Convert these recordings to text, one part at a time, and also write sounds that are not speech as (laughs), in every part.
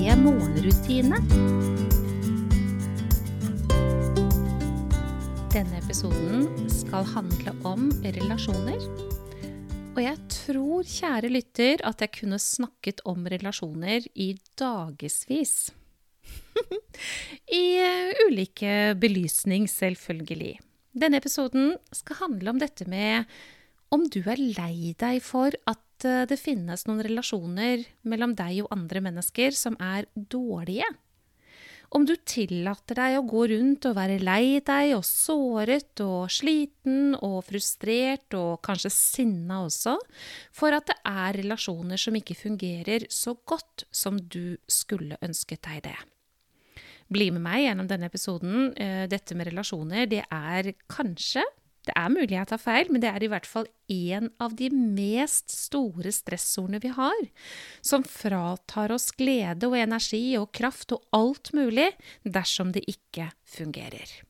morgenrutine. Denne episoden skal handle om relasjoner. Og jeg tror, kjære lytter, at jeg kunne snakket om relasjoner i dagevis. (laughs) I ulike belysning, selvfølgelig. Denne episoden skal handle om dette med om du er lei deg for at eh, det finnes noen relasjoner mellom deg og andre mennesker som er dårlige. Om du tillater deg å gå rundt og være lei deg og såret og sliten og frustrert og kanskje sinna også, for at det er relasjoner som ikke fungerer så godt som du skulle ønsket deg det. Bli med meg gjennom denne episoden. Eh, dette med relasjoner, det er kanskje det er mulig jeg tar feil, men det er i hvert fall en av de mest store stressordene vi har, som fratar oss glede og energi og kraft og alt mulig dersom det ikke fungerer.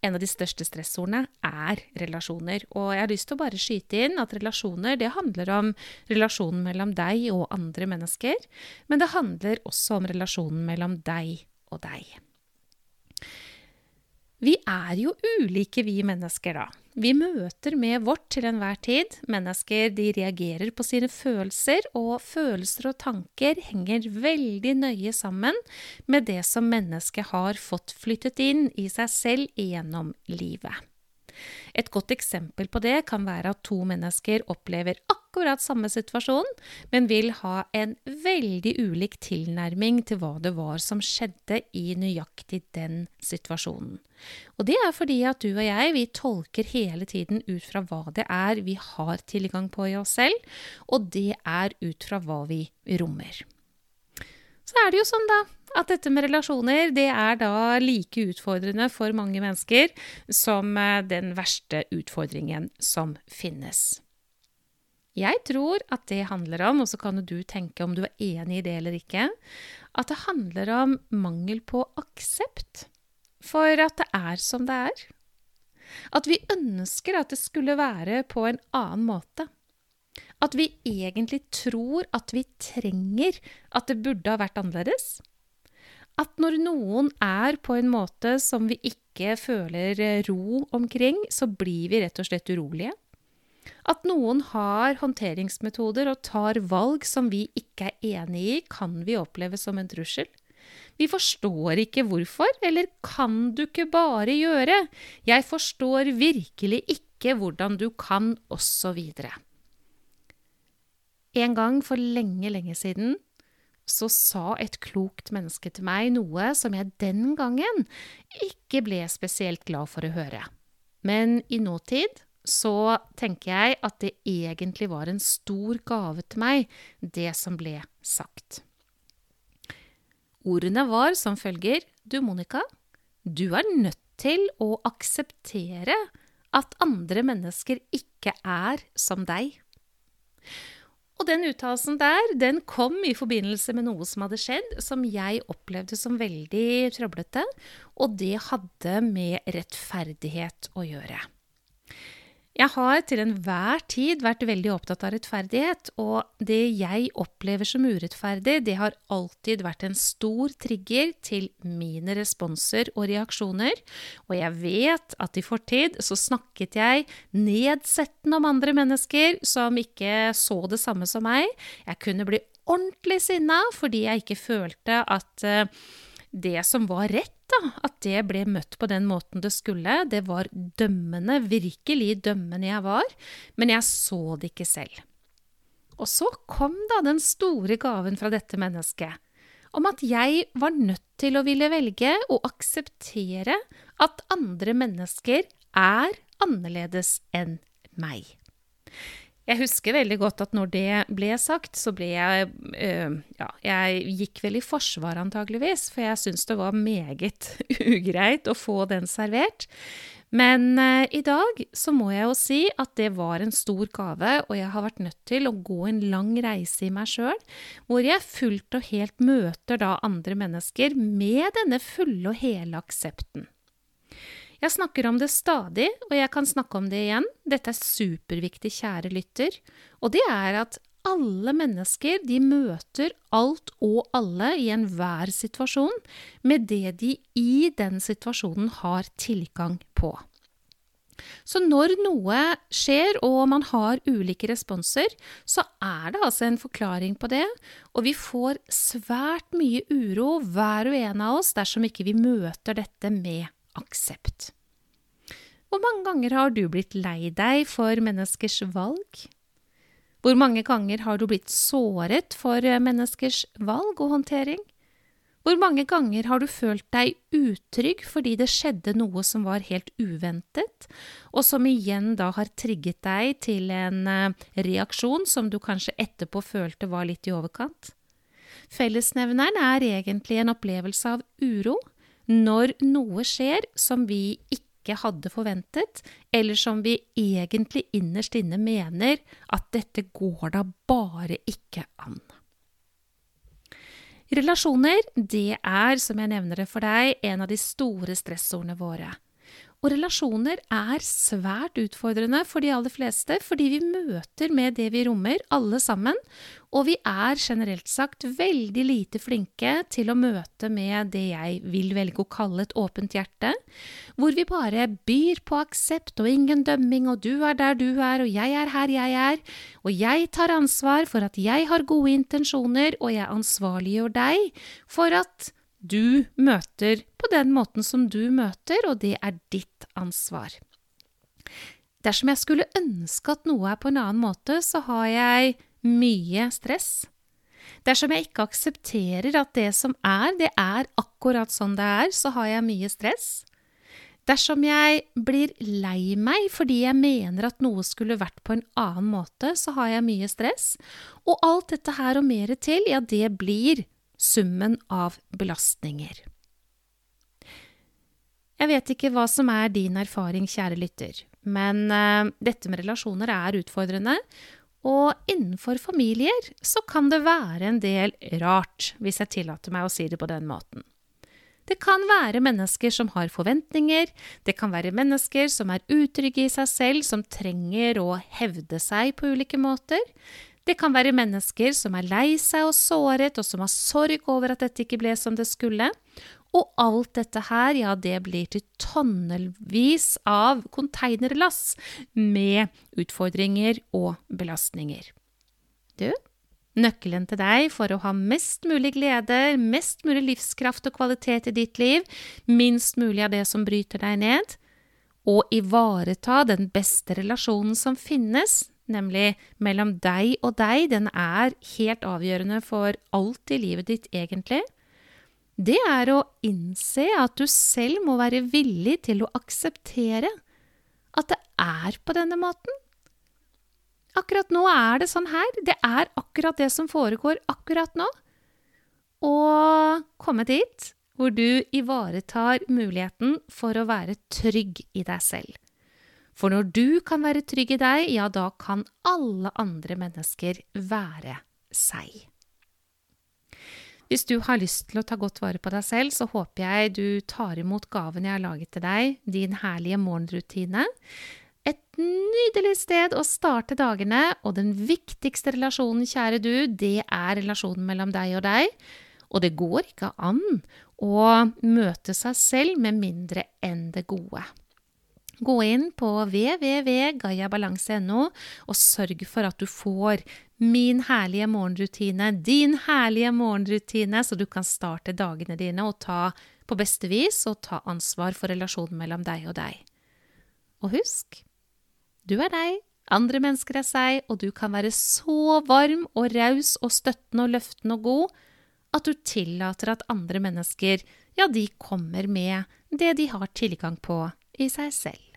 En av de største stressordene er relasjoner, og jeg har lyst til å bare skyte inn at relasjoner det handler om relasjonen mellom deg og andre mennesker, men det handler også om relasjonen mellom deg og deg. Vi er jo ulike, vi mennesker, da. Vi møter med vårt til enhver tid. Mennesker de reagerer på sine følelser, og følelser og tanker henger veldig nøye sammen med det som mennesket har fått flyttet inn i seg selv gjennom livet. Et godt eksempel på det kan være at to mennesker opplever akkurat samme situasjon, men vil ha en veldig ulik tilnærming til hva det var som skjedde i nøyaktig den situasjonen. Og det er fordi at du og jeg, vi tolker hele tiden ut fra hva det er vi har tilgang på i oss selv, og det er ut fra hva vi rommer. Så er det jo sånn, da, at dette med relasjoner, det er da like utfordrende for mange mennesker som eh, den verste utfordringen som finnes. Jeg tror at det handler om, og så kan du tenke om du er enig i det eller ikke, at det handler om mangel på aksept for at det er som det er. At vi ønsker at det skulle være på en annen måte. At vi egentlig tror at vi trenger at det burde ha vært annerledes. At når noen er på en måte som vi ikke føler ro omkring, så blir vi rett og slett urolige. At noen har håndteringsmetoder og tar valg som vi ikke er enig i, kan vi oppleve som en trussel. Vi forstår ikke hvorfor, eller kan du ikke bare gjøre? Jeg forstår virkelig ikke hvordan du kan, osv. En gang for lenge, lenge siden så sa et klokt menneske til meg noe som jeg den gangen ikke ble spesielt glad for å høre. Men i nåtid så tenker jeg at det egentlig var en stor gave til meg, det som ble sagt. Ordene var som følger Du, Monica, du er nødt til å akseptere at andre mennesker ikke er som deg. Og den uttalelsen der, den kom i forbindelse med noe som hadde skjedd, som jeg opplevde som veldig trøblete, og det hadde med rettferdighet å gjøre. Jeg har til enhver tid vært veldig opptatt av rettferdighet, og det jeg opplever som urettferdig, det har alltid vært en stor trigger til mine responser og reaksjoner, og jeg vet at i fortid så snakket jeg nedsettende om andre mennesker som ikke så det samme som meg. Jeg kunne bli ordentlig sinna fordi jeg ikke følte at uh, det som var rett, da, at det ble møtt på den måten det skulle. Det var dømmende, virkelig dømmende jeg var, men jeg så det ikke selv. Og så kom da den store gaven fra dette mennesket, om at jeg var nødt til å ville velge å akseptere at andre mennesker er annerledes enn meg. Jeg husker veldig godt at når det ble sagt, så ble jeg øh, Ja, jeg gikk vel i forsvar antageligvis, for jeg syntes det var meget (laughs) ugreit å få den servert. Men øh, i dag så må jeg jo si at det var en stor gave, og jeg har vært nødt til å gå en lang reise i meg sjøl, hvor jeg fullt og helt møter da andre mennesker med denne fulle og hele aksepten. Jeg snakker om det stadig, og jeg kan snakke om det igjen. Dette er superviktig, kjære lytter. Og det er at alle mennesker de møter alt og alle i enhver situasjon med det de i den situasjonen har tilgang på. Så når noe skjer og man har ulike responser, så er det altså en forklaring på det, og vi får svært mye uro hver og en av oss dersom ikke vi møter dette med aksept. Hvor mange ganger har du blitt lei deg for menneskers valg? Hvor mange ganger har du blitt såret for menneskers valg og håndtering? Hvor mange ganger har du følt deg utrygg fordi det skjedde noe som var helt uventet, og som igjen da har trigget deg til en eh, reaksjon som du kanskje etterpå følte var litt i overkant? Fellesnevneren er egentlig en opplevelse av uro, når noe skjer som vi ikke hadde forventet, eller som vi egentlig innerst inne mener at dette går da bare ikke an. Relasjoner, det er, som jeg nevner det for deg, en av de store stressordene våre. Og relasjoner er svært utfordrende for de aller fleste, fordi vi møter med det vi rommer, alle sammen, og vi er generelt sagt veldig lite flinke til å møte med det jeg vil velge å kalle et åpent hjerte, hvor vi bare byr på aksept og ingen dømming, og du er der du er, og jeg er her jeg er, og jeg tar ansvar for at jeg har gode intensjoner, og jeg ansvarliggjør deg for at du møter på den måten som du møter, og det er ditt ansvar. Dersom jeg skulle ønske at noe er på en annen måte, så har jeg mye stress. Dersom jeg ikke aksepterer at det som er, det er akkurat sånn det er, så har jeg mye stress. Dersom jeg blir lei meg fordi jeg mener at noe skulle vært på en annen måte, så har jeg mye stress. Og alt dette her og mer til, ja, det blir summen av belastninger. Jeg vet ikke hva som er din erfaring, kjære lytter, men uh, dette med relasjoner er utfordrende, og innenfor familier så kan det være en del rart, hvis jeg tillater meg å si det på den måten. Det kan være mennesker som har forventninger, det kan være mennesker som er utrygge i seg selv, som trenger å hevde seg på ulike måter. Det kan være mennesker som er lei seg og såret, og som har sorg over at dette ikke ble som det skulle. Og alt dette her, ja, det blir til tonnevis av konteinerlass med utfordringer og belastninger. Du, nøkkelen til deg for å ha mest mulig glede, mest mulig livskraft og kvalitet i ditt liv, minst mulig av det som bryter deg ned, og ivareta den beste relasjonen som finnes, nemlig mellom deg og deg, den er helt avgjørende for alt i livet ditt, egentlig, det er å innse at du selv må være villig til å akseptere at det er på denne måten. Akkurat nå er det sånn her. Det er akkurat det som foregår akkurat nå. Og komme dit hvor du ivaretar muligheten for å være trygg i deg selv. For når du kan være trygg i deg, ja, da kan alle andre mennesker være seg. Hvis du har lyst til å ta godt vare på deg selv, så håper jeg du tar imot gaven jeg har laget til deg, din herlige morgenrutine. Et nydelig sted å starte dagene, og den viktigste relasjonen, kjære du, det er relasjonen mellom deg og deg. Og det går ikke an å møte seg selv med mindre enn det gode. Gå inn på www.gayabalanse.no og sørg for at du får min herlige morgenrutine, din herlige morgenrutine, så du kan starte dagene dine og ta på beste vis og ta ansvar for relasjonen mellom deg og deg. Og husk, du er deg, andre mennesker er seg, og du kan være så varm og raus og støttende og løftende og god at du tillater at andre mennesker, ja, de kommer med det de har tilgang på i seg selv.